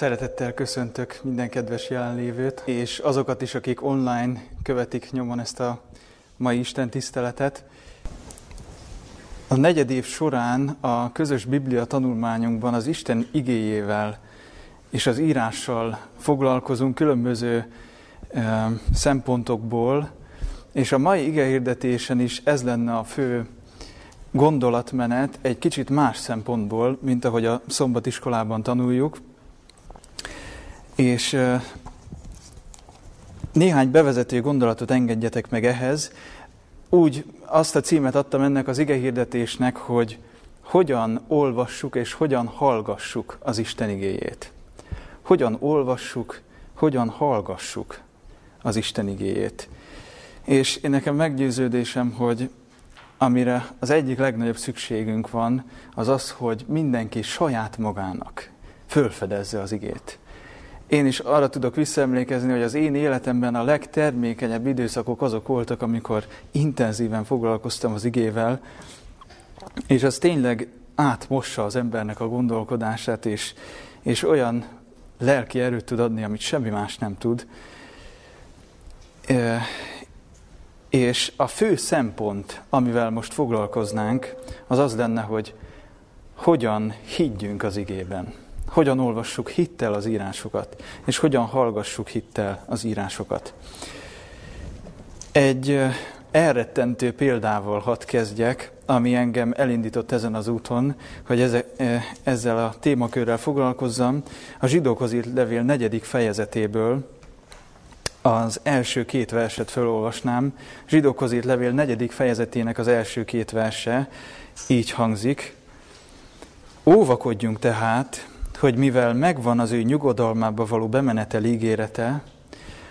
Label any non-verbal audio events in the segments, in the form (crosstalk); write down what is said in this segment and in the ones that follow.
Szeretettel köszöntök minden kedves jelenlévőt, és azokat is, akik online követik nyomon ezt a mai Isten tiszteletet. A negyed év során a közös Biblia tanulmányunkban az Isten igéjével és az írással foglalkozunk különböző e, szempontokból, és a mai igehirdetésen is ez lenne a fő gondolatmenet egy kicsit más szempontból, mint ahogy a szombatiskolában tanuljuk. És néhány bevezető gondolatot engedjetek meg ehhez. Úgy azt a címet adtam ennek az igehirdetésnek, hogy hogyan olvassuk és hogyan hallgassuk az Isten igéjét. Hogyan olvassuk, hogyan hallgassuk az Isten igéjét. És én nekem meggyőződésem, hogy amire az egyik legnagyobb szükségünk van, az az, hogy mindenki saját magának fölfedezze az igét. Én is arra tudok visszaemlékezni, hogy az én életemben a legtermékenyebb időszakok azok voltak, amikor intenzíven foglalkoztam az igével, és az tényleg átmossa az embernek a gondolkodását, és, és olyan lelki erőt tud adni, amit semmi más nem tud. És a fő szempont, amivel most foglalkoznánk, az az lenne, hogy hogyan higgyünk az igében. Hogyan olvassuk hittel az írásokat, és hogyan hallgassuk hittel az írásokat. Egy elrettentő példával hadd kezdjek, ami engem elindított ezen az úton, hogy ezzel a témakörrel foglalkozzam, a zsidókhoz írt levél negyedik fejezetéből, az első két verset felolvasnám. Zsidókhoz írt levél negyedik fejezetének az első két verse így hangzik. Óvakodjunk tehát, hogy mivel megvan az ő nyugodalmába való bemenetel ígérete,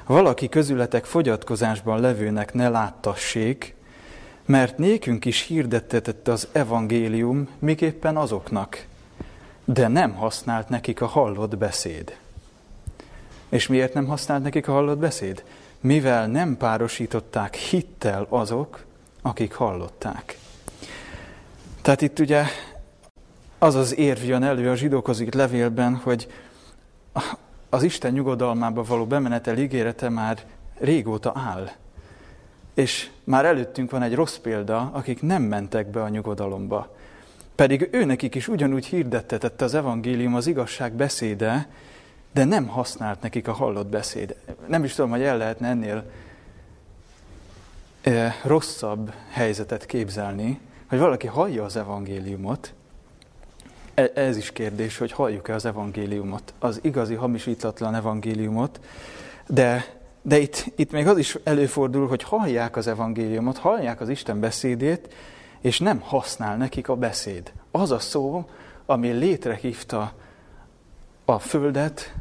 valaki közületek fogyatkozásban levőnek ne láttassék, mert nékünk is hirdettetett az evangélium, miképpen azoknak, de nem használt nekik a hallott beszéd. És miért nem használt nekik a hallott beszéd? Mivel nem párosították hittel azok, akik hallották. Tehát itt ugye az az érv jön elő a zsidókhoz írt levélben, hogy az Isten nyugodalmába való bemenetel ígérete már régóta áll. És már előttünk van egy rossz példa, akik nem mentek be a nyugodalomba. Pedig őnekik is ugyanúgy hirdettetett az evangélium, az igazság beszéde, de nem használt nekik a hallott beszéd. Nem is tudom, hogy el lehetne ennél e, rosszabb helyzetet képzelni, hogy valaki hallja az evangéliumot, ez is kérdés, hogy halljuk-e az evangéliumot, az igazi hamisítatlan evangéliumot, de, de itt, itt még az is előfordul, hogy hallják az evangéliumot, hallják az Isten beszédét, és nem használ nekik a beszéd. Az a szó, ami létrehívta a földet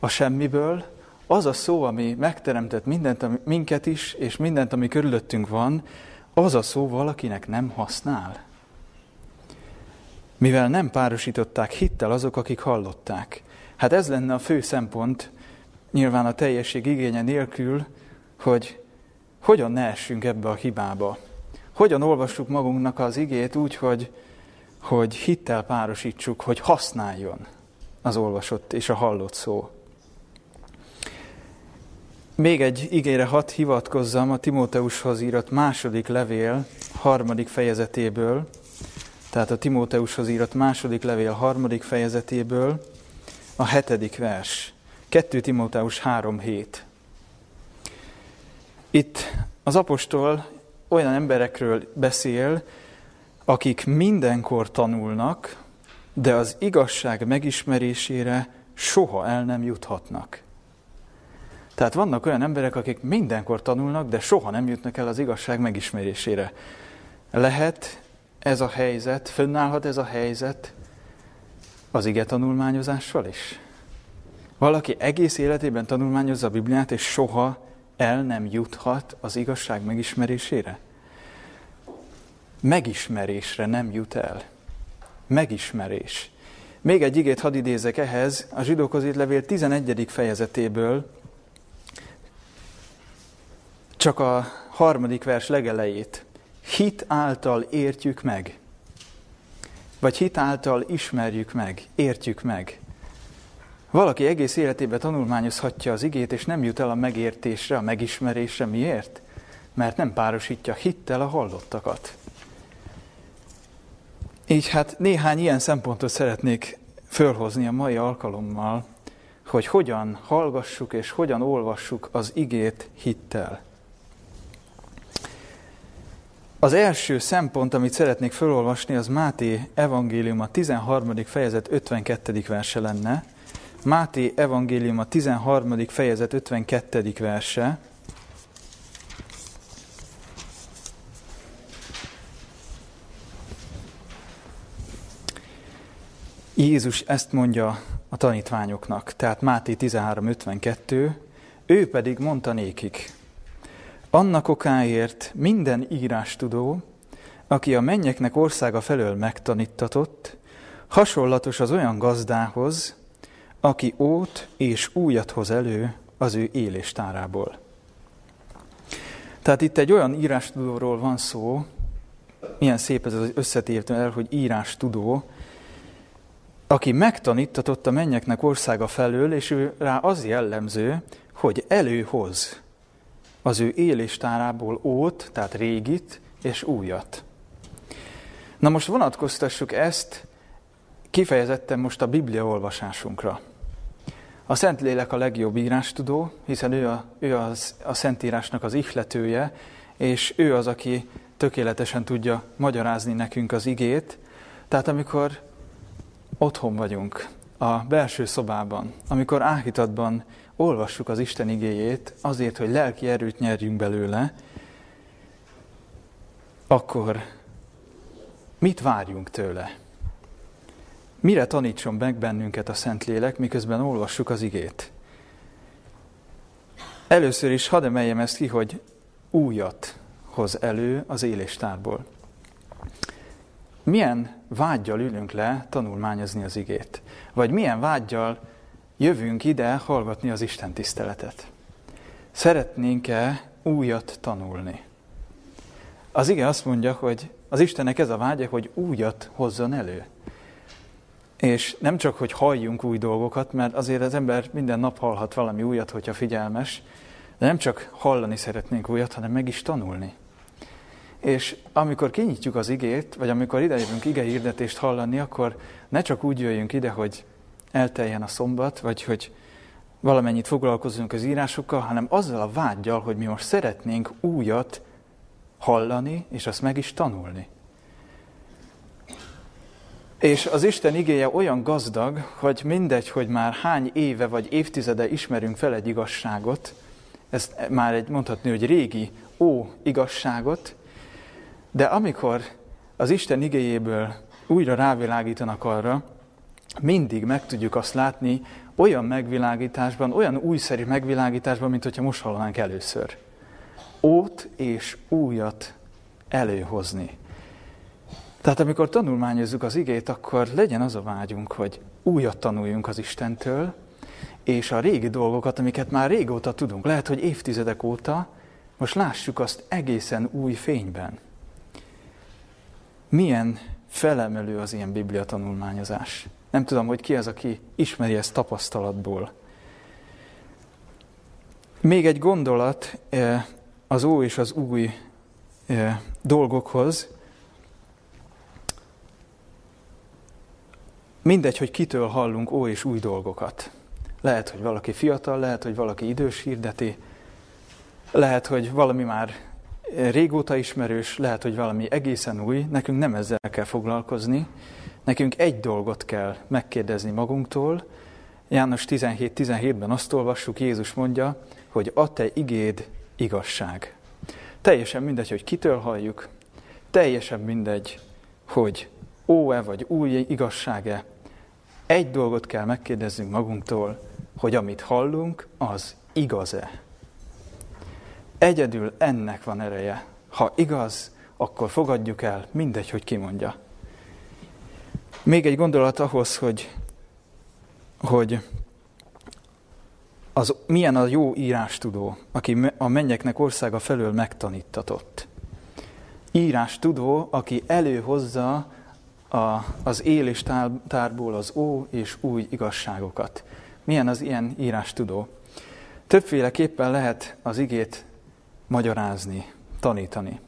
a semmiből, az a szó, ami megteremtett mindent, ami, minket is, és mindent, ami körülöttünk van, az a szó valakinek nem használ. Mivel nem párosították hittel azok, akik hallották. Hát ez lenne a fő szempont, nyilván a teljesség igénye nélkül, hogy hogyan ne essünk ebbe a hibába. Hogyan olvassuk magunknak az igét úgy, hogy, hogy hittel párosítsuk, hogy használjon az olvasott és a hallott szó. Még egy igére hat hivatkozzam a Timóteushoz írott második levél harmadik fejezetéből, tehát a Timóteushoz írott második levél harmadik fejezetéből, a hetedik vers, 2 Timóteus 3.7. Itt az apostol olyan emberekről beszél, akik mindenkor tanulnak, de az igazság megismerésére soha el nem juthatnak. Tehát vannak olyan emberek, akik mindenkor tanulnak, de soha nem jutnak el az igazság megismerésére. Lehet ez a helyzet, fönnállhat ez a helyzet az ige tanulmányozással is? Valaki egész életében tanulmányozza a Bibliát, és soha el nem juthat az igazság megismerésére? Megismerésre nem jut el megismerés. Még egy igét hadd idézek ehhez, a zsidókhoz írt levél 11. fejezetéből, csak a harmadik vers legelejét. Hit által értjük meg. Vagy hit által ismerjük meg, értjük meg. Valaki egész életében tanulmányozhatja az igét, és nem jut el a megértésre, a megismerésre. Miért? Mert nem párosítja hittel a hallottakat. Így hát néhány ilyen szempontot szeretnék fölhozni a mai alkalommal, hogy hogyan hallgassuk és hogyan olvassuk az igét hittel. Az első szempont, amit szeretnék felolvasni, az Máté evangélium a 13. fejezet 52. verse lenne. Máté evangélium a 13. fejezet 52. verse. Jézus ezt mondja a tanítványoknak, tehát Máté 13.52, ő pedig mondta nékik, annak okáért minden írástudó, aki a mennyeknek országa felől megtanítatott, hasonlatos az olyan gazdához, aki ót és újat hoz elő az ő éléstárából. Tehát itt egy olyan írástudóról van szó, milyen szép ez az összetértő el, hogy írástudó, aki megtanítatott a mennyeknek országa felől, és ő rá az jellemző, hogy előhoz az ő éléstárából ót, tehát régit és újat. Na most vonatkoztassuk ezt kifejezetten most a Biblia olvasásunkra. A Szentlélek a legjobb írástudó, hiszen ő, a, ő az, a Szentírásnak az ihletője, és ő az, aki tökéletesen tudja magyarázni nekünk az igét. Tehát amikor otthon vagyunk, a belső szobában, amikor áhítatban olvassuk az Isten igéjét azért, hogy lelki erőt nyerjünk belőle, akkor mit várjunk tőle? Mire tanítson meg bennünket a Szentlélek, miközben olvassuk az igét? Először is hadd emeljem ezt ki, hogy újat hoz elő az éléstárból. Milyen vágyjal ülünk le tanulmányozni az igét? Vagy milyen vágyjal jövünk ide hallgatni az Isten tiszteletet? Szeretnénk-e újat tanulni? Az ige azt mondja, hogy az Istennek ez a vágya, hogy újat hozzon elő. És nem csak, hogy halljunk új dolgokat, mert azért az ember minden nap hallhat valami újat, hogyha figyelmes, de nem csak hallani szeretnénk újat, hanem meg is tanulni. És amikor kinyitjuk az igét, vagy amikor idejövünk ige hirdetést hallani, akkor ne csak úgy jöjjünk ide, hogy elteljen a szombat, vagy hogy valamennyit foglalkozunk az írásokkal, hanem azzal a vágyjal, hogy mi most szeretnénk újat hallani, és azt meg is tanulni. És az Isten igéje olyan gazdag, hogy mindegy, hogy már hány éve vagy évtizede ismerünk fel egy igazságot, ez már egy mondhatni, hogy régi ó igazságot, de amikor az Isten igéjéből újra rávilágítanak arra, mindig meg tudjuk azt látni olyan megvilágításban, olyan újszerű megvilágításban, mint hogyha most hallanánk először. Ót és újat előhozni. Tehát amikor tanulmányozzuk az igét, akkor legyen az a vágyunk, hogy újat tanuljunk az Istentől, és a régi dolgokat, amiket már régóta tudunk, lehet, hogy évtizedek óta, most lássuk azt egészen új fényben. Milyen felemelő az ilyen biblia tanulmányozás. Nem tudom, hogy ki az, aki ismeri ezt tapasztalatból. Még egy gondolat eh, az ó és az új eh, dolgokhoz. Mindegy, hogy kitől hallunk ó és új dolgokat. Lehet, hogy valaki fiatal, lehet, hogy valaki idős hirdeti, lehet, hogy valami már régóta ismerős, lehet, hogy valami egészen új, nekünk nem ezzel kell foglalkozni, nekünk egy dolgot kell megkérdezni magunktól. János 17.17-ben azt olvassuk, Jézus mondja, hogy a te igéd igazság. Teljesen mindegy, hogy kitől halljuk, teljesen mindegy, hogy ó-e vagy új igazság-e. Egy dolgot kell megkérdeznünk magunktól, hogy amit hallunk, az igaz-e. Egyedül ennek van ereje. Ha igaz, akkor fogadjuk el, mindegy, hogy kimondja. Még egy gondolat ahhoz, hogy, hogy az, milyen a jó írástudó, aki a mennyeknek országa felől megtanítatott. Írástudó, aki előhozza a, az éléstárból az ó és új igazságokat. Milyen az ilyen írás tudó? Többféleképpen lehet az igét magyarázni, tanítani.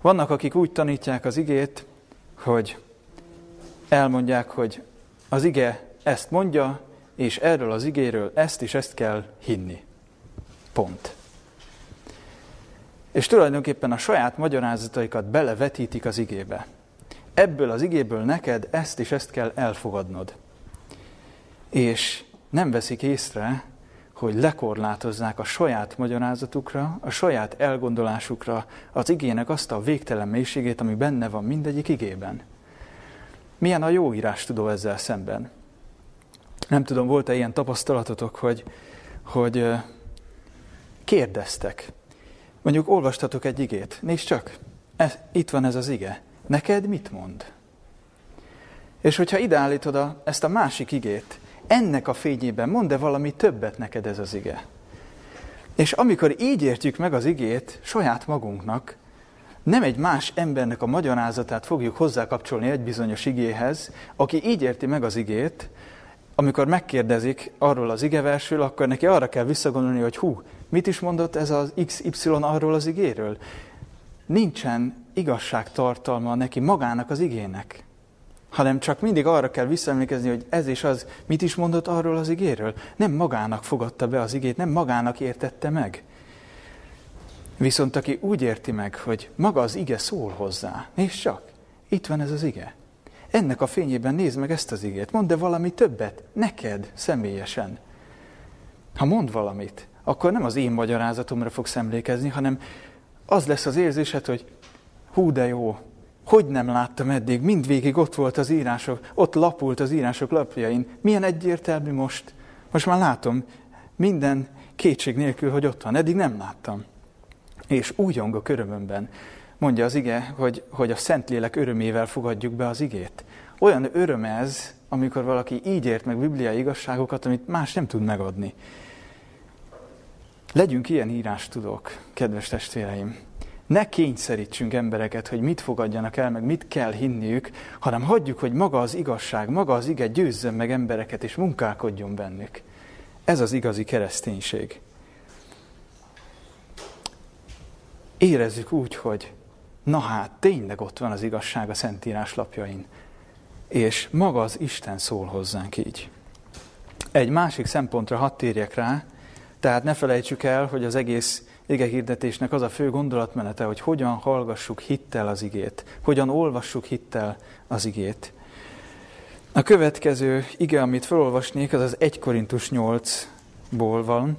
Vannak, akik úgy tanítják az igét, hogy elmondják, hogy az ige ezt mondja, és erről az igéről ezt is ezt kell hinni. Pont. És tulajdonképpen a saját magyarázataikat belevetítik az igébe. Ebből az igéből neked ezt is ezt kell elfogadnod. És nem veszik észre, hogy lekorlátozzák a saját magyarázatukra, a saját elgondolásukra az igének azt a végtelen mélységét, ami benne van mindegyik igében. Milyen a jó írás tudó ezzel szemben? Nem tudom, volt-e ilyen tapasztalatotok, hogy, hogy kérdeztek. Mondjuk olvastatok egy igét. Nézd csak, ez, itt van ez az ige. Neked mit mond? És hogyha ideállítod a, ezt a másik igét, ennek a fényében mond-e valami többet neked ez az ige? És amikor így értjük meg az igét saját magunknak, nem egy más embernek a magyarázatát fogjuk hozzákapcsolni egy bizonyos igéhez, aki így érti meg az igét, amikor megkérdezik arról az igeversről, akkor neki arra kell visszagondolni, hogy hú, mit is mondott ez az XY arról az igéről? Nincsen igazságtartalma neki magának az igének hanem csak mindig arra kell visszaemlékezni, hogy ez és az mit is mondott arról az igéről. Nem magának fogadta be az igét, nem magának értette meg. Viszont aki úgy érti meg, hogy maga az ige szól hozzá, nézd csak, itt van ez az ige. Ennek a fényében nézd meg ezt az igét, mondd -e valami többet, neked személyesen. Ha mond valamit, akkor nem az én magyarázatomra fogsz emlékezni, hanem az lesz az érzésed, hogy hú de jó, hogy nem láttam eddig? Mindvégig ott volt az írások, ott lapult az írások lapjain. Milyen egyértelmű most? Most már látom, minden kétség nélkül, hogy ott van. Eddig nem láttam. És újongok örömömben. Mondja az ige, hogy, hogy a Szentlélek örömével fogadjuk be az igét. Olyan öröm ez, amikor valaki így ért meg bibliai igazságokat, amit más nem tud megadni. Legyünk ilyen írástudók, kedves testvéreim ne kényszerítsünk embereket, hogy mit fogadjanak el, meg mit kell hinniük, hanem hagyjuk, hogy maga az igazság, maga az ige győzzön meg embereket, és munkálkodjon bennük. Ez az igazi kereszténység. Érezzük úgy, hogy na hát, tényleg ott van az igazság a Szentírás lapjain, és maga az Isten szól hozzánk így. Egy másik szempontra hadd térjek rá, tehát ne felejtsük el, hogy az egész ige hirdetésnek az a fő gondolatmenete, hogy hogyan hallgassuk hittel az igét, hogyan olvassuk hittel az igét. A következő ige, amit felolvasnék, az az 1 Korintus 8-ból van.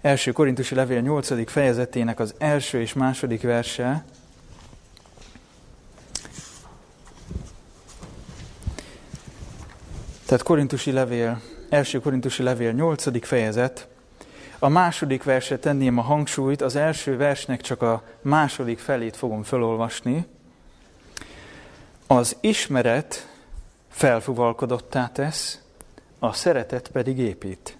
Első Korintusi levél 8. fejezetének az első és második verse. Tehát Korintusi levél, első Korintusi levél 8. fejezet, a második versre tenném a hangsúlyt, az első versnek csak a második felét fogom felolvasni. Az ismeret felfuvalkodottá tesz, a szeretet pedig épít.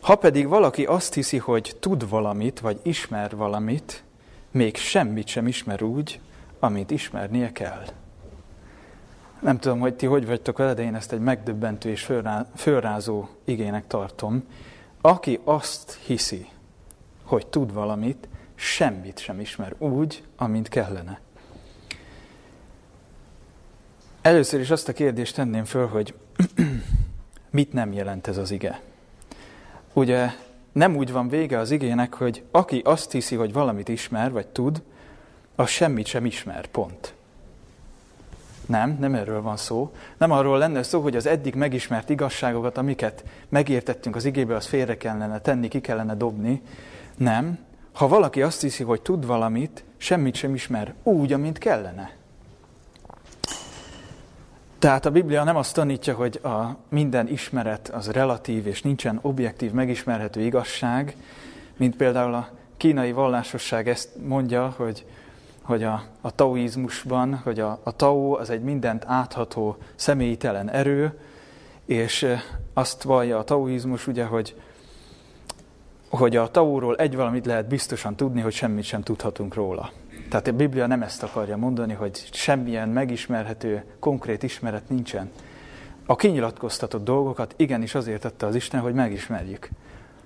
Ha pedig valaki azt hiszi, hogy tud valamit, vagy ismer valamit, még semmit sem ismer úgy, amit ismernie kell. Nem tudom, hogy ti hogy vagytok vele, de én ezt egy megdöbbentő és fölrázó igének tartom. Aki azt hiszi, hogy tud valamit, semmit sem ismer úgy, amint kellene. Először is azt a kérdést tenném föl, hogy (clears throat) mit nem jelent ez az ige. Ugye nem úgy van vége az igének, hogy aki azt hiszi, hogy valamit ismer, vagy tud, az semmit sem ismer, pont. Nem, nem erről van szó. Nem arról lenne szó, hogy az eddig megismert igazságokat, amiket megértettünk az igébe, az félre kellene tenni, ki kellene dobni. Nem. Ha valaki azt hiszi, hogy tud valamit, semmit sem ismer úgy, amint kellene. Tehát a Biblia nem azt tanítja, hogy a minden ismeret az relatív, és nincsen objektív, megismerhető igazság, mint például a kínai vallásosság ezt mondja, hogy hogy a, a taoizmusban, hogy a, a tao az egy mindent átható személytelen erő, és azt vallja a taoizmus, ugye, hogy, hogy a taóról egy valamit lehet biztosan tudni, hogy semmit sem tudhatunk róla. Tehát a Biblia nem ezt akarja mondani, hogy semmilyen megismerhető, konkrét ismeret nincsen. A kinyilatkoztatott dolgokat igenis azért tette az Isten, hogy megismerjük.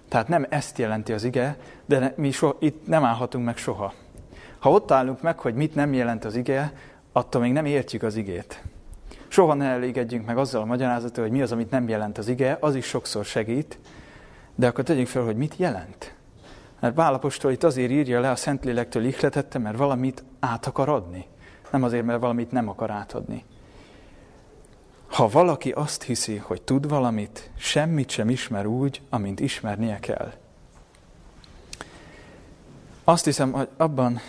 Tehát nem ezt jelenti az ige, de mi so, itt nem állhatunk meg soha. Ha ott állunk meg, hogy mit nem jelent az ige, attól még nem értjük az igét. Soha ne elégedjünk meg azzal a magyarázattal, hogy mi az, amit nem jelent az ige, az is sokszor segít, de akkor tegyünk fel, hogy mit jelent. Mert Bálapostól itt azért írja le a Szentlélektől ihletette, mert valamit át akar adni. Nem azért, mert valamit nem akar átadni. Ha valaki azt hiszi, hogy tud valamit, semmit sem ismer úgy, amint ismernie kell. Azt hiszem, hogy abban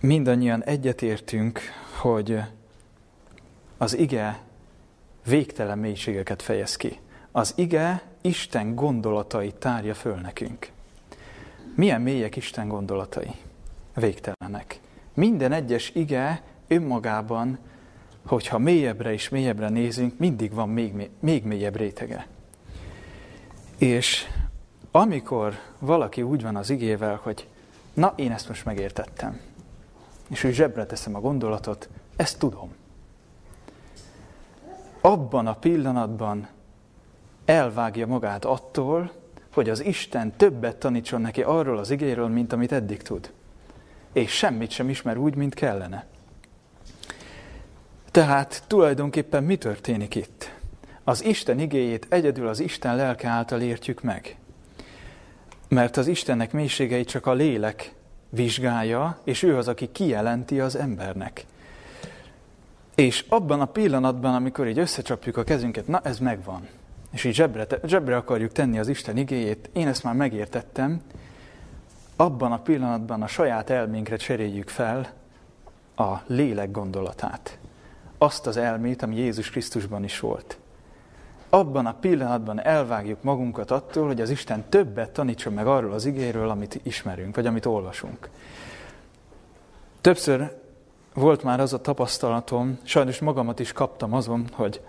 mindannyian egyetértünk, hogy az ige végtelen mélységeket fejez ki. Az ige Isten gondolatai tárja föl nekünk. Milyen mélyek Isten gondolatai? Végtelenek. Minden egyes ige önmagában, hogyha mélyebbre és mélyebbre nézünk, mindig van még, még mélyebb rétege. És amikor valaki úgy van az igével, hogy na, én ezt most megértettem, és hogy zsebre teszem a gondolatot, ezt tudom. Abban a pillanatban elvágja magát attól, hogy az Isten többet tanítson neki arról az igéről, mint amit eddig tud. És semmit sem ismer úgy, mint kellene. Tehát tulajdonképpen mi történik itt? Az Isten igéjét egyedül az Isten lelke által értjük meg. Mert az Istennek mélységeit csak a lélek vizsgálja, és ő az, aki kijelenti az embernek. És abban a pillanatban, amikor így összecsapjuk a kezünket, na ez megvan, és így zsebre, zsebre akarjuk tenni az Isten igéjét, én ezt már megértettem, abban a pillanatban a saját elménkre cseréljük fel a lélek gondolatát. Azt az elmét, ami Jézus Krisztusban is volt. Abban a pillanatban elvágjuk magunkat attól, hogy az Isten többet tanítson meg arról az igéről, amit ismerünk, vagy amit olvasunk. Többször volt már az a tapasztalatom, sajnos magamat is kaptam azon, hogy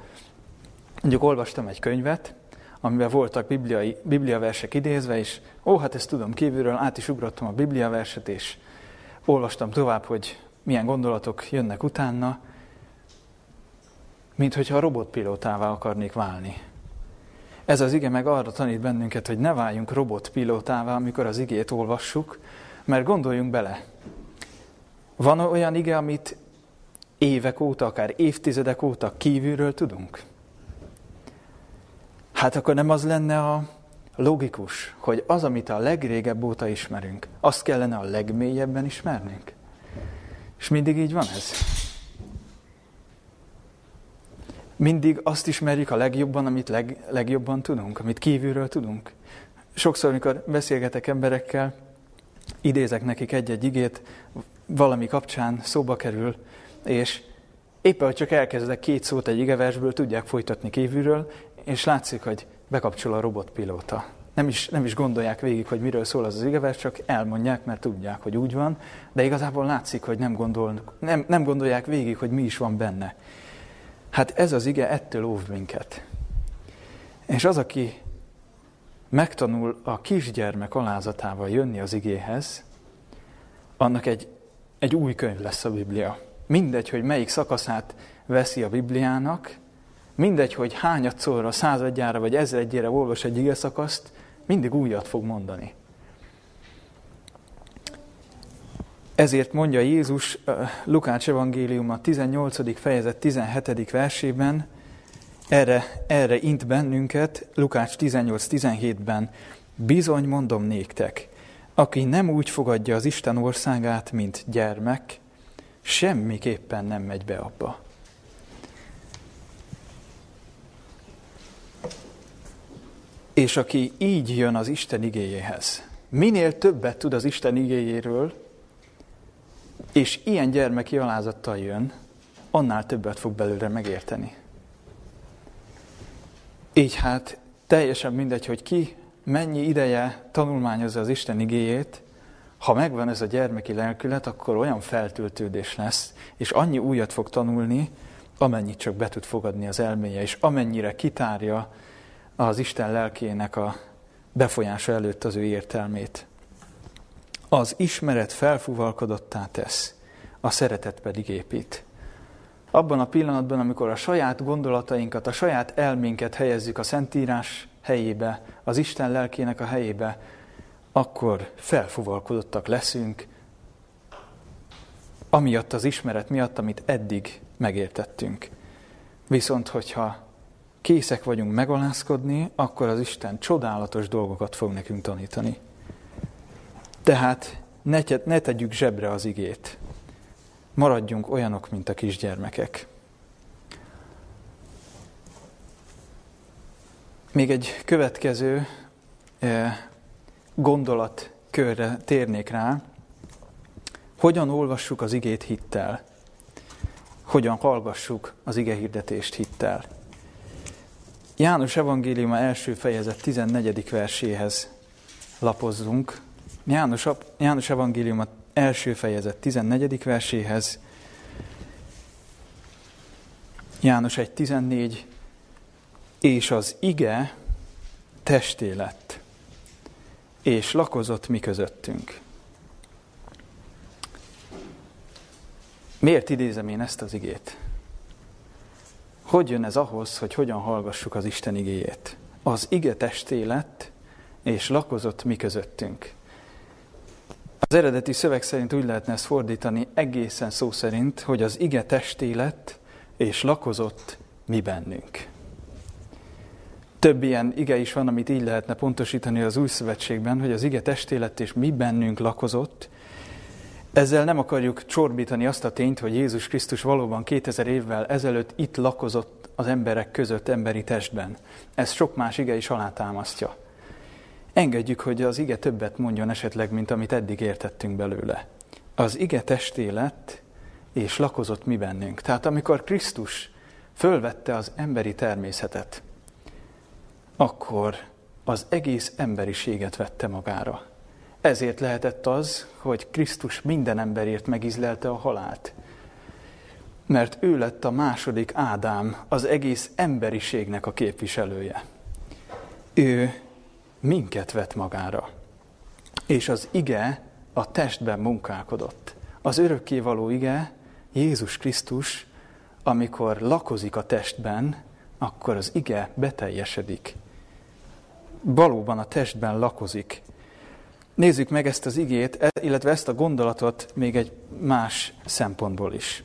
Mondjuk olvastam egy könyvet, amiben voltak bibliai, bibliaversek idézve, és ó, hát ezt tudom kívülről, át is ugrottam a bibliaverset, és olvastam tovább, hogy milyen gondolatok jönnek utána, mint hogyha a robotpilótává akarnék válni. Ez az ige meg arra tanít bennünket, hogy ne váljunk robotpilótává, amikor az igét olvassuk, mert gondoljunk bele. Van olyan ige, amit évek óta, akár évtizedek óta kívülről tudunk? Hát akkor nem az lenne a logikus, hogy az, amit a legrégebb óta ismerünk, azt kellene a legmélyebben ismernünk? És mindig így van ez. Mindig azt ismerjük a legjobban, amit leg, legjobban tudunk, amit kívülről tudunk. Sokszor, amikor beszélgetek emberekkel, idézek nekik egy-egy igét, valami kapcsán szóba kerül, és éppen, hogy csak elkezdek két szót egy igeversből, tudják folytatni kívülről, és látszik, hogy bekapcsol a robotpilóta. Nem is, nem is gondolják végig, hogy miről szól az az igevers, csak elmondják, mert tudják, hogy úgy van, de igazából látszik, hogy nem, gondol, nem, nem gondolják végig, hogy mi is van benne. Hát ez az ige ettől óv minket. És az, aki megtanul a kisgyermek alázatával jönni az igéhez, annak egy, egy új könyv lesz a Biblia. Mindegy, hogy melyik szakaszát veszi a Bibliának, Mindegy, hogy hányadszorra, századjára vagy ezredjére olvas egy ige szakaszt, mindig újat fog mondani. Ezért mondja Jézus Lukács evangélium a 18. fejezet 17. versében, erre, erre int bennünket, Lukács 18-17-ben, bizony mondom néktek, aki nem úgy fogadja az Isten országát, mint gyermek, semmiképpen nem megy be abba. És aki így jön az Isten igéjéhez, minél többet tud az Isten igéjéről, és ilyen gyermeki alázattal jön, annál többet fog belőle megérteni. Így hát teljesen mindegy, hogy ki mennyi ideje tanulmányozza az Isten igéjét, ha megvan ez a gyermeki lelkület, akkor olyan feltöltődés lesz, és annyi újat fog tanulni, amennyit csak be tud fogadni az elméje, és amennyire kitárja az Isten lelkének a befolyása előtt az ő értelmét. Az ismeret felfúvalkodottá tesz, a szeretet pedig épít. Abban a pillanatban, amikor a saját gondolatainkat, a saját elménket helyezzük a Szentírás helyébe, az Isten lelkének a helyébe, akkor felfuvalkodottak leszünk, amiatt az ismeret miatt, amit eddig megértettünk. Viszont, hogyha készek vagyunk megalázkodni, akkor az Isten csodálatos dolgokat fog nekünk tanítani. Tehát ne, ne tegyük zsebre az igét. Maradjunk olyanok, mint a kisgyermekek. Még egy következő eh, gondolatkörre térnék rá. Hogyan olvassuk az igét hittel? Hogyan hallgassuk az ige hirdetést hittel? János evangéliuma első fejezet 14. verséhez lapozzunk. János, János evangéliuma első fejezet 14. verséhez. János 1.14. És az ige testé lett, és lakozott mi közöttünk. Miért idézem én ezt az igét? Hogy jön ez ahhoz, hogy hogyan hallgassuk az Isten igéjét? Az ige testé lett, és lakozott mi közöttünk. Az eredeti szöveg szerint úgy lehetne ezt fordítani egészen szó szerint, hogy az ige testé lett, és lakozott mi bennünk. Több ilyen ige is van, amit így lehetne pontosítani az új szövetségben, hogy az ige testé lett, és mi bennünk lakozott, ezzel nem akarjuk csorbítani azt a tényt, hogy Jézus Krisztus valóban 2000 évvel ezelőtt itt lakozott az emberek között emberi testben. Ez sok más ige is alátámasztja. Engedjük, hogy az ige többet mondjon esetleg, mint amit eddig értettünk belőle. Az ige testé lett, és lakozott mi bennünk. Tehát amikor Krisztus fölvette az emberi természetet, akkor az egész emberiséget vette magára. Ezért lehetett az, hogy Krisztus minden emberért megizlelte a halált. Mert ő lett a második Ádám, az egész emberiségnek a képviselője. Ő minket vett magára. És az ige a testben munkálkodott. Az örökkévaló ige, Jézus Krisztus, amikor lakozik a testben, akkor az ige beteljesedik. Valóban a testben lakozik. Nézzük meg ezt az igét, e- illetve ezt a gondolatot még egy más szempontból is.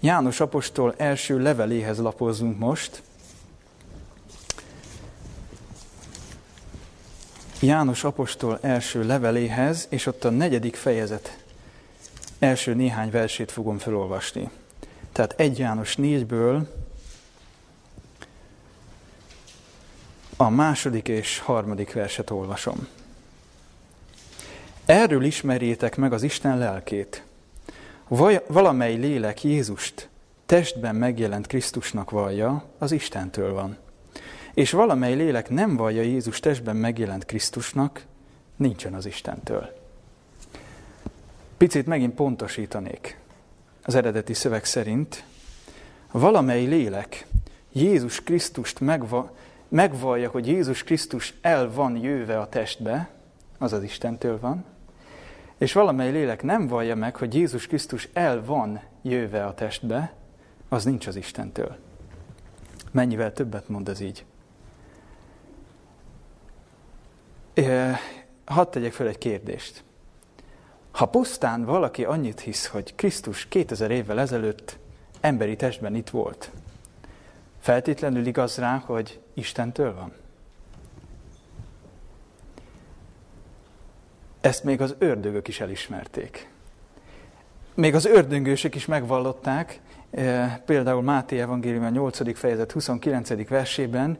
János apostol első leveléhez lapozzunk most. János apostol első leveléhez, és ott a negyedik fejezet első néhány versét fogom felolvasni. Tehát egy János négyből a második és harmadik verset olvasom. Erről ismerjétek meg az Isten lelkét. Valamely lélek Jézust testben megjelent Krisztusnak vallja, az Istentől van. És valamely lélek nem vallja Jézus testben megjelent Krisztusnak, nincsen az Istentől. Picit megint pontosítanék. Az eredeti szöveg szerint valamely lélek Jézus Krisztust megva, megvallja, hogy Jézus Krisztus el van jöve a testbe, az az Istentől van, és valamely lélek nem vallja meg, hogy Jézus Krisztus el van jöve a testbe, az nincs az Istentől. Mennyivel többet mond ez így? Hadd tegyek fel egy kérdést. Ha pusztán valaki annyit hisz, hogy Krisztus 2000 évvel ezelőtt emberi testben itt volt, feltétlenül igaz rá, hogy Istentől van? Ezt még az ördögök is elismerték. Még az ördöngősök is megvallották, például Máté Evangélium a 8. fejezet 29. versében,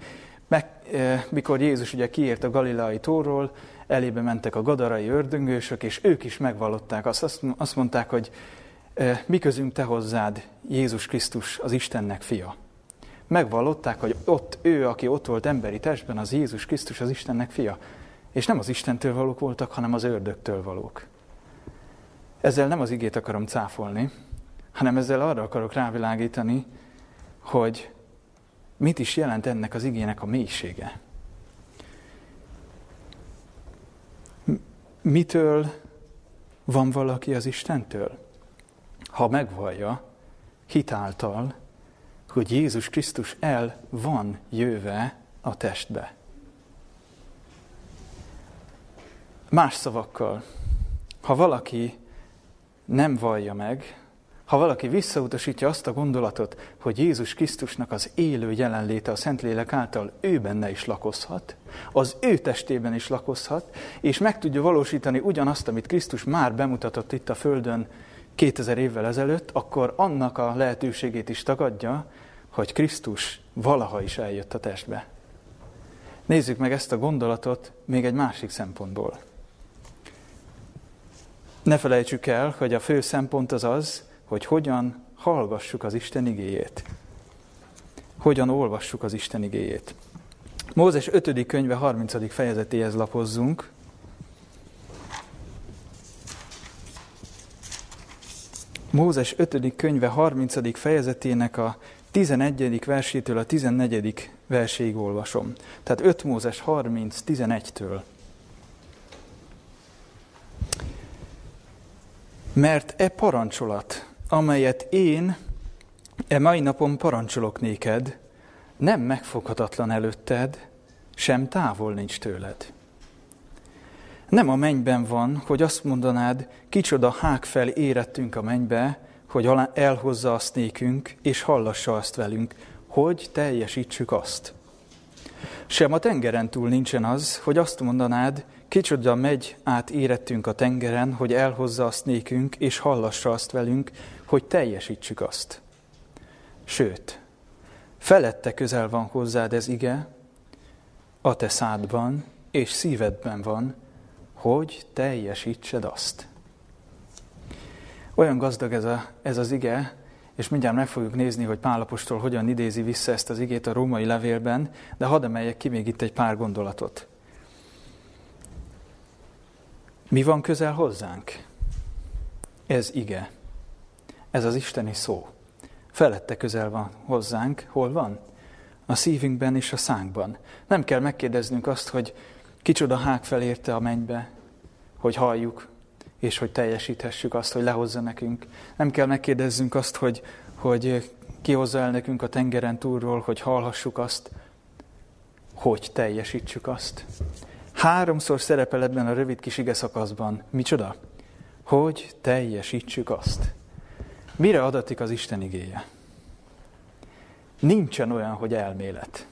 meg, eh, mikor Jézus ugye kiért a galileai tóról, elébe mentek a gadarai ördöngősök, és ők is megvallották azt, azt mondták, hogy eh, mi közünk te hozzád, Jézus Krisztus, az Istennek fia. Megvallották, hogy ott ő, aki ott volt emberi testben, az Jézus Krisztus, az Istennek fia. És nem az Istentől valók voltak, hanem az ördögtől valók. Ezzel nem az igét akarom cáfolni, hanem ezzel arra akarok rávilágítani, hogy mit is jelent ennek az igének a mélysége. Mitől van valaki az Istentől? Ha megvallja, hitáltal, hogy Jézus Krisztus el van jöve a testbe. Más szavakkal, ha valaki nem vallja meg, ha valaki visszautasítja azt a gondolatot, hogy Jézus Krisztusnak az élő jelenléte a Szentlélek által ő benne is lakozhat, az ő testében is lakozhat, és meg tudja valósítani ugyanazt, amit Krisztus már bemutatott itt a Földön 2000 évvel ezelőtt, akkor annak a lehetőségét is tagadja, hogy Krisztus valaha is eljött a testbe. Nézzük meg ezt a gondolatot még egy másik szempontból. Ne felejtsük el, hogy a fő szempont az az, hogy hogyan hallgassuk az Isten igéjét. Hogyan olvassuk az Isten igéjét. Mózes 5. könyve 30. fejezetéhez lapozzunk. Mózes 5. könyve 30. fejezetének a 11. versétől a 14. verséig olvasom. Tehát 5 Mózes 30, 11-től. Mert e parancsolat, amelyet én e mai napon parancsolok néked, nem megfoghatatlan előtted, sem távol nincs tőled. Nem a mennyben van, hogy azt mondanád, kicsoda hák fel érettünk a mennybe, hogy elhozza azt nékünk, és hallassa azt velünk, hogy teljesítsük azt. Sem a tengeren túl nincsen az, hogy azt mondanád, kicsoda megy át érettünk a tengeren, hogy elhozza azt nékünk, és hallassa azt velünk, hogy teljesítsük azt. Sőt, felette közel van hozzád ez ige, a te szádban és szívedben van, hogy teljesítsed azt. Olyan gazdag ez, a, ez az ige, és mindjárt meg fogjuk nézni, hogy Pálapostól hogyan idézi vissza ezt az igét a római levélben, de hadd emeljek ki még itt egy pár gondolatot. Mi van közel hozzánk? Ez ige. Ez az isteni szó. Felette közel van hozzánk. Hol van? A szívünkben és a szánkban. Nem kell megkérdeznünk azt, hogy kicsoda hák felérte a mennybe, hogy halljuk, és hogy teljesíthessük azt, hogy lehozza nekünk. Nem kell megkérdezzünk azt, hogy, hogy kihozza el nekünk a tengeren túlról, hogy hallhassuk azt, hogy teljesítsük azt. Háromszor szerepel ebben a rövid kis ige szakaszban. Micsoda? Hogy teljesítsük azt. Mire adatik az Isten igéje? Nincsen olyan, hogy elmélet.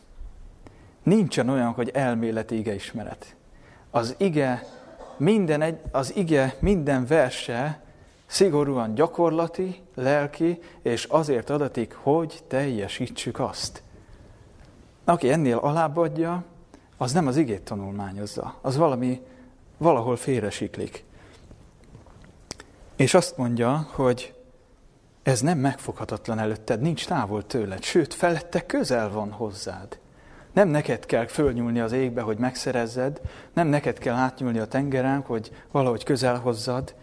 Nincsen olyan, hogy elméleti igeismeret. Az ige minden egy, az ige minden verse szigorúan gyakorlati, lelki, és azért adatik, hogy teljesítsük azt. Aki ennél alább adja, az nem az igét tanulmányozza, az valami, valahol félresiklik. És azt mondja, hogy ez nem megfoghatatlan előtted, nincs távol tőled, sőt, felette közel van hozzád. Nem neked kell fölnyúlni az égbe, hogy megszerezzed, nem neked kell átnyúlni a tengeren, hogy valahogy közel hozzad,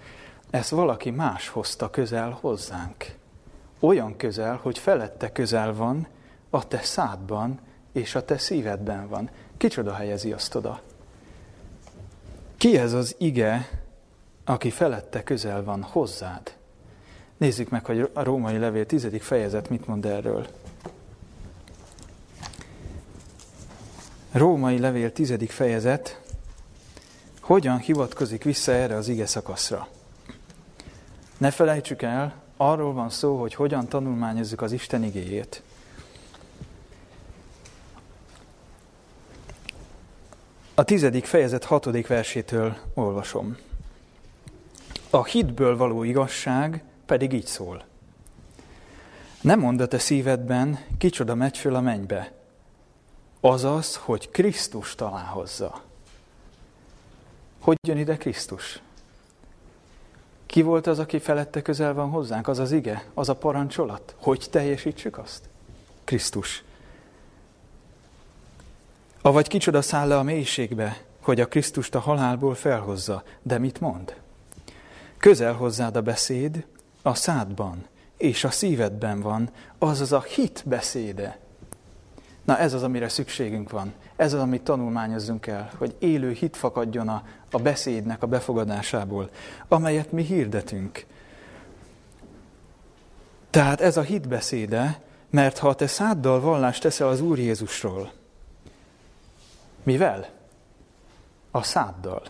ezt valaki más hozta közel hozzánk. Olyan közel, hogy felette közel van, a te szádban és a te szívedben van. Kicsoda helyezi azt oda? Ki ez az ige, aki felette közel van hozzád? Nézzük meg, hogy a római levél tizedik fejezet mit mond erről. Római levél tizedik fejezet hogyan hivatkozik vissza erre az ige szakaszra. Ne felejtsük el, arról van szó, hogy hogyan tanulmányozzuk az Isten igéjét. A tizedik fejezet hatodik versétől olvasom. A hitből való igazság pedig így szól. Nem mondd a te szívedben, kicsoda megy föl a mennybe, Azaz, hogy Krisztus talál hozzá. Hogy jön ide Krisztus? Ki volt az, aki felette közel van hozzánk? Az az ige, az a parancsolat. Hogy teljesítsük azt? Krisztus. Avagy kicsoda száll le a mélységbe, hogy a Krisztust a halálból felhozza. De mit mond? Közel hozzád a beszéd, a szádban és a szívedben van, azaz a hit beszéde, Na ez az, amire szükségünk van. Ez az, amit tanulmányozzunk el, hogy élő hit fakadjon a, a beszédnek a befogadásából, amelyet mi hirdetünk. Tehát ez a hitbeszéde, mert ha te száddal vallást teszel az Úr Jézusról, mivel? A száddal.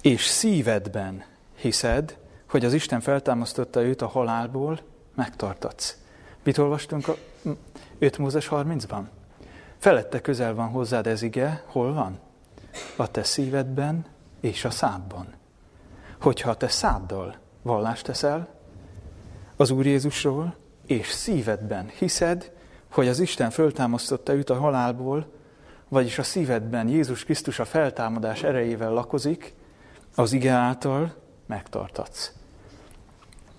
És szívedben hiszed, hogy az Isten feltámasztotta őt a halálból, megtartatsz. Mit olvastunk a 5 Mózes 30-ban? Felette közel van hozzád ez ige, hol van? A te szívedben és a szádban. Hogyha te száddal vallást teszel az Úr Jézusról, és szívedben hiszed, hogy az Isten föltámasztotta őt a halálból, vagyis a szívedben Jézus Krisztus a feltámadás erejével lakozik, az ige által megtartatsz.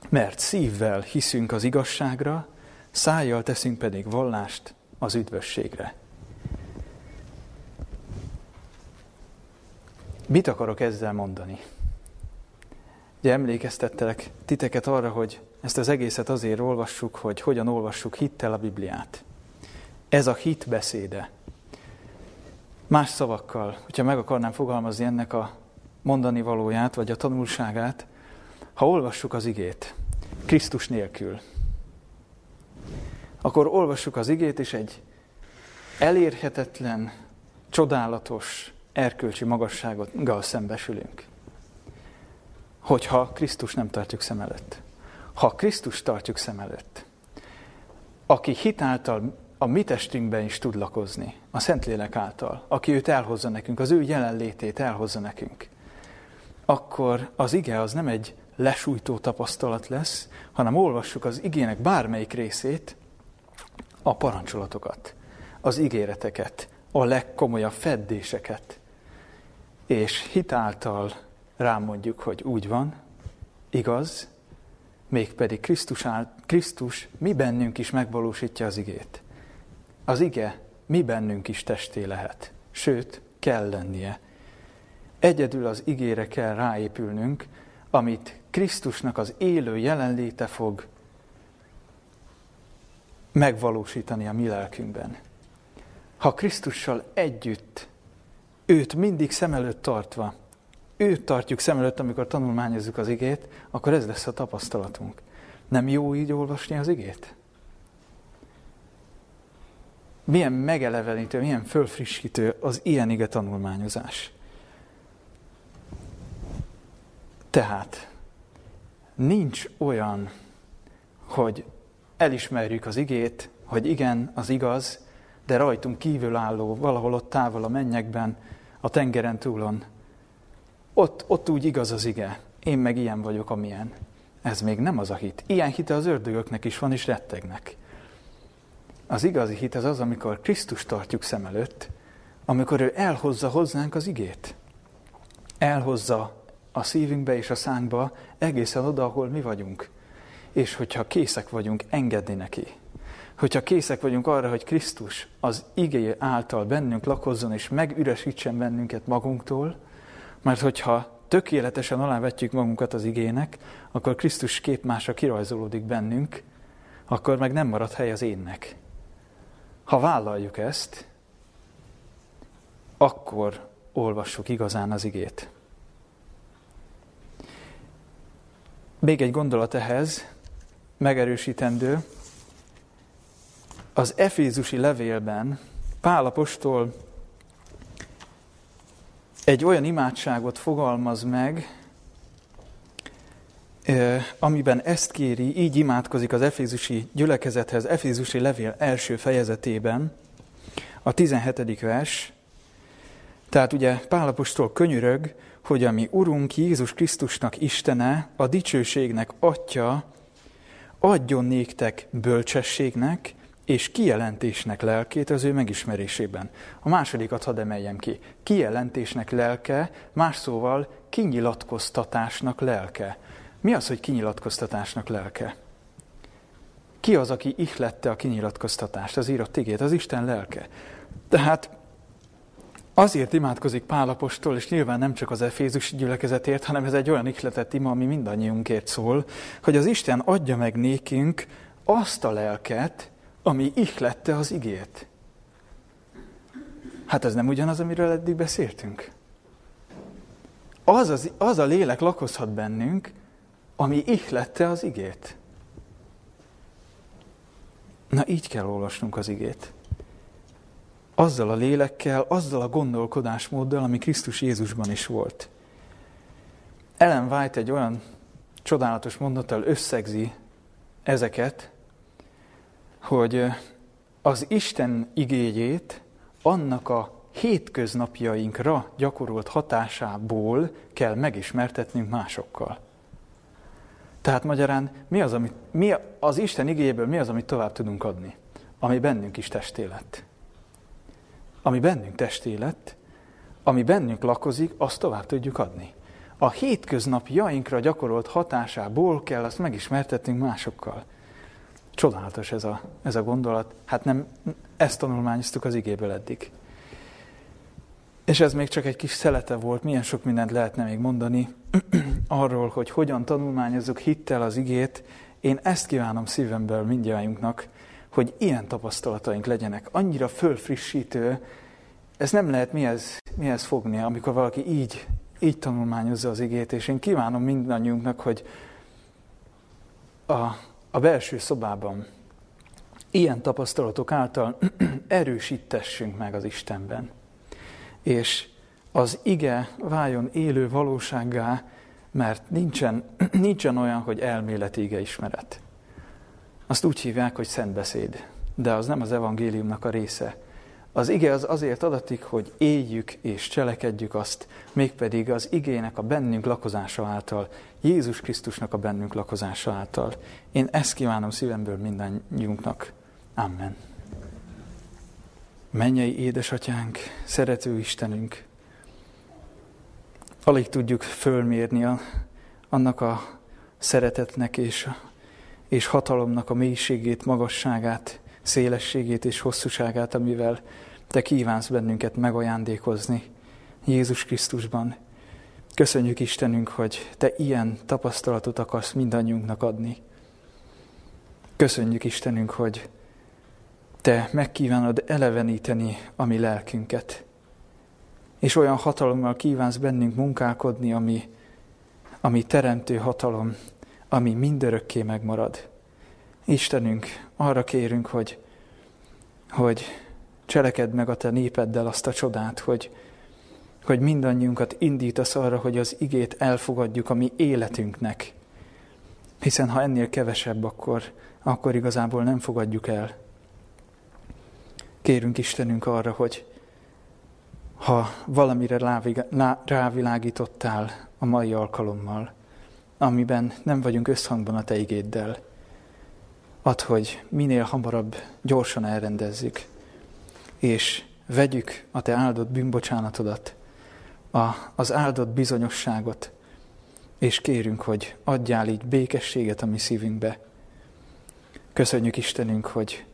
Mert szívvel hiszünk az igazságra, szájjal teszünk pedig vallást az üdvösségre. Mit akarok ezzel mondani? Ugye emlékeztettelek titeket arra, hogy ezt az egészet azért olvassuk, hogy hogyan olvassuk hittel a Bibliát. Ez a hit beszéde. Más szavakkal, hogyha meg akarnám fogalmazni ennek a mondani valóját, vagy a tanulságát, ha olvassuk az igét, Krisztus nélkül, akkor olvassuk az igét, és egy elérhetetlen, csodálatos, erkölcsi magassággal szembesülünk. Hogyha Krisztus nem tartjuk szem előtt. Ha Krisztus tartjuk szem előtt, aki hitáltal a mi testünkben is tud lakozni, a Szentlélek által, aki őt elhozza nekünk, az ő jelenlétét elhozza nekünk, akkor az ige az nem egy lesújtó tapasztalat lesz, hanem olvassuk az igének bármelyik részét, a parancsolatokat, az ígéreteket, a legkomolyabb feddéseket, és hitáltal rámondjuk, hogy úgy van, igaz, mégpedig Krisztus, áll, Krisztus mi bennünk is megvalósítja az igét. Az ige mi bennünk is testé lehet, sőt, kell lennie. Egyedül az igére kell ráépülnünk, amit Krisztusnak az élő jelenléte fog megvalósítani a mi lelkünkben. Ha Krisztussal együtt, őt mindig szem előtt tartva, őt tartjuk szem előtt, amikor tanulmányozzuk az igét, akkor ez lesz a tapasztalatunk. Nem jó így olvasni az igét? Milyen megelevenítő, milyen fölfrissítő az ilyen ige tanulmányozás. Tehát nincs olyan, hogy elismerjük az igét, hogy igen, az igaz, de rajtunk kívülálló, valahol ott távol a mennyekben, a tengeren túlon, ott, ott úgy igaz az ige. Én meg ilyen vagyok, amilyen. Ez még nem az a hit. Ilyen hite az ördögöknek is van, és rettegnek. Az igazi hit az az, amikor Krisztus tartjuk szem előtt, amikor ő elhozza hozzánk az igét. Elhozza a szívünkbe és a szánkba egészen oda, ahol mi vagyunk. És hogyha készek vagyunk engedni neki, hogyha készek vagyunk arra, hogy Krisztus az igéje által bennünk lakozzon és megüresítsen bennünket magunktól, mert hogyha tökéletesen alávetjük magunkat az igének, akkor Krisztus képmása kirajzolódik bennünk, akkor meg nem marad hely az énnek. Ha vállaljuk ezt, akkor olvassuk igazán az igét. Még egy gondolat ehhez, megerősítendő. Az Efézusi levélben Pál apostol egy olyan imádságot fogalmaz meg, amiben ezt kéri, így imádkozik az Efézusi gyülekezethez, Efézusi levél első fejezetében, a 17. vers. Tehát ugye Pálapostól könyörög, hogy a mi Urunk Jézus Krisztusnak Istene, a dicsőségnek Atya, adjon néktek bölcsességnek és kijelentésnek lelkét az ő megismerésében. A másodikat hadd emeljem ki. Kijelentésnek lelke, más szóval kinyilatkoztatásnak lelke. Mi az, hogy kinyilatkoztatásnak lelke? Ki az, aki ihlette a kinyilatkoztatást, az írott igét? Az Isten lelke. Tehát azért imádkozik Pálapostól, és nyilván nem csak az Efézus gyülekezetért, hanem ez egy olyan ihletett ima, ami mindannyiunkért szól, hogy az Isten adja meg nékünk azt a lelket, ami ihlette az igét. Hát ez nem ugyanaz, amiről eddig beszéltünk. Az, az, az a lélek lakozhat bennünk, ami ihlette az igét. Na így kell olvasnunk az igét. Azzal a lélekkel, azzal a gondolkodásmóddal, ami Krisztus Jézusban is volt. Ellen White egy olyan csodálatos mondattal összegzi ezeket, hogy az Isten igényét annak a hétköznapjainkra gyakorolt hatásából kell megismertetnünk másokkal. Tehát magyarán mi az, amit, mi az Isten igényéből mi az, amit tovább tudunk adni? Ami bennünk is testélet. Ami bennünk testélet, ami bennünk lakozik, azt tovább tudjuk adni. A hétköznapjainkra gyakorolt hatásából kell azt megismertetnünk másokkal. Csodálatos ez a, ez a gondolat. Hát nem, ezt tanulmányoztuk az igéből eddig. És ez még csak egy kis szelete volt, milyen sok mindent lehetne még mondani (clears throat) arról, hogy hogyan tanulmányozzuk hittel az igét. Én ezt kívánom szívemből mindjájunknak, hogy ilyen tapasztalataink legyenek. Annyira fölfrissítő, ez nem lehet mihez, mihez fogni, amikor valaki így, így tanulmányozza az igét, és én kívánom mindannyiunknak, hogy a, a belső szobában ilyen tapasztalatok által (clears throat) erősítessünk meg az Istenben és az ige váljon élő valósággá, mert nincsen, (clears throat) nincsen olyan, hogy elméleti ige ismeret. Azt úgy hívják, hogy szentbeszéd, de az nem az evangéliumnak a része. Az ige az azért adatik, hogy éljük és cselekedjük azt, mégpedig az igének a bennünk lakozása által, Jézus Krisztusnak a bennünk lakozása által. Én ezt kívánom szívemből mindannyiunknak. Amen. Mennyei édesatyánk, szerető Istenünk, alig tudjuk fölmérni a, annak a szeretetnek és, és hatalomnak a mélységét, magasságát, szélességét és hosszúságát, amivel Te kívánsz bennünket megajándékozni Jézus Krisztusban. Köszönjük Istenünk, hogy Te ilyen tapasztalatot akarsz mindannyiunknak adni. Köszönjük Istenünk, hogy te megkívánod eleveníteni a mi lelkünket, és olyan hatalommal kívánsz bennünk munkálkodni, ami, ami teremtő hatalom, ami mindörökké megmarad. Istenünk, arra kérünk, hogy, hogy cselekedd meg a te népeddel azt a csodát, hogy, hogy mindannyiunkat indítasz arra, hogy az igét elfogadjuk a mi életünknek. Hiszen ha ennél kevesebb, akkor, akkor igazából nem fogadjuk el. Kérünk Istenünk arra, hogy ha valamire rávilágítottál a mai alkalommal, amiben nem vagyunk összhangban a Te igéddel, add, hogy minél hamarabb gyorsan elrendezzük, és vegyük a Te áldott bűnbocsánatodat, a, az áldott bizonyosságot, és kérünk, hogy adjál így békességet a mi szívünkbe. Köszönjük Istenünk, hogy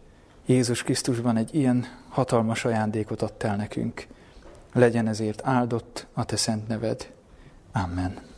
Jézus Krisztusban egy ilyen hatalmas ajándékot adtál nekünk. Legyen ezért áldott a te szent neved. Amen.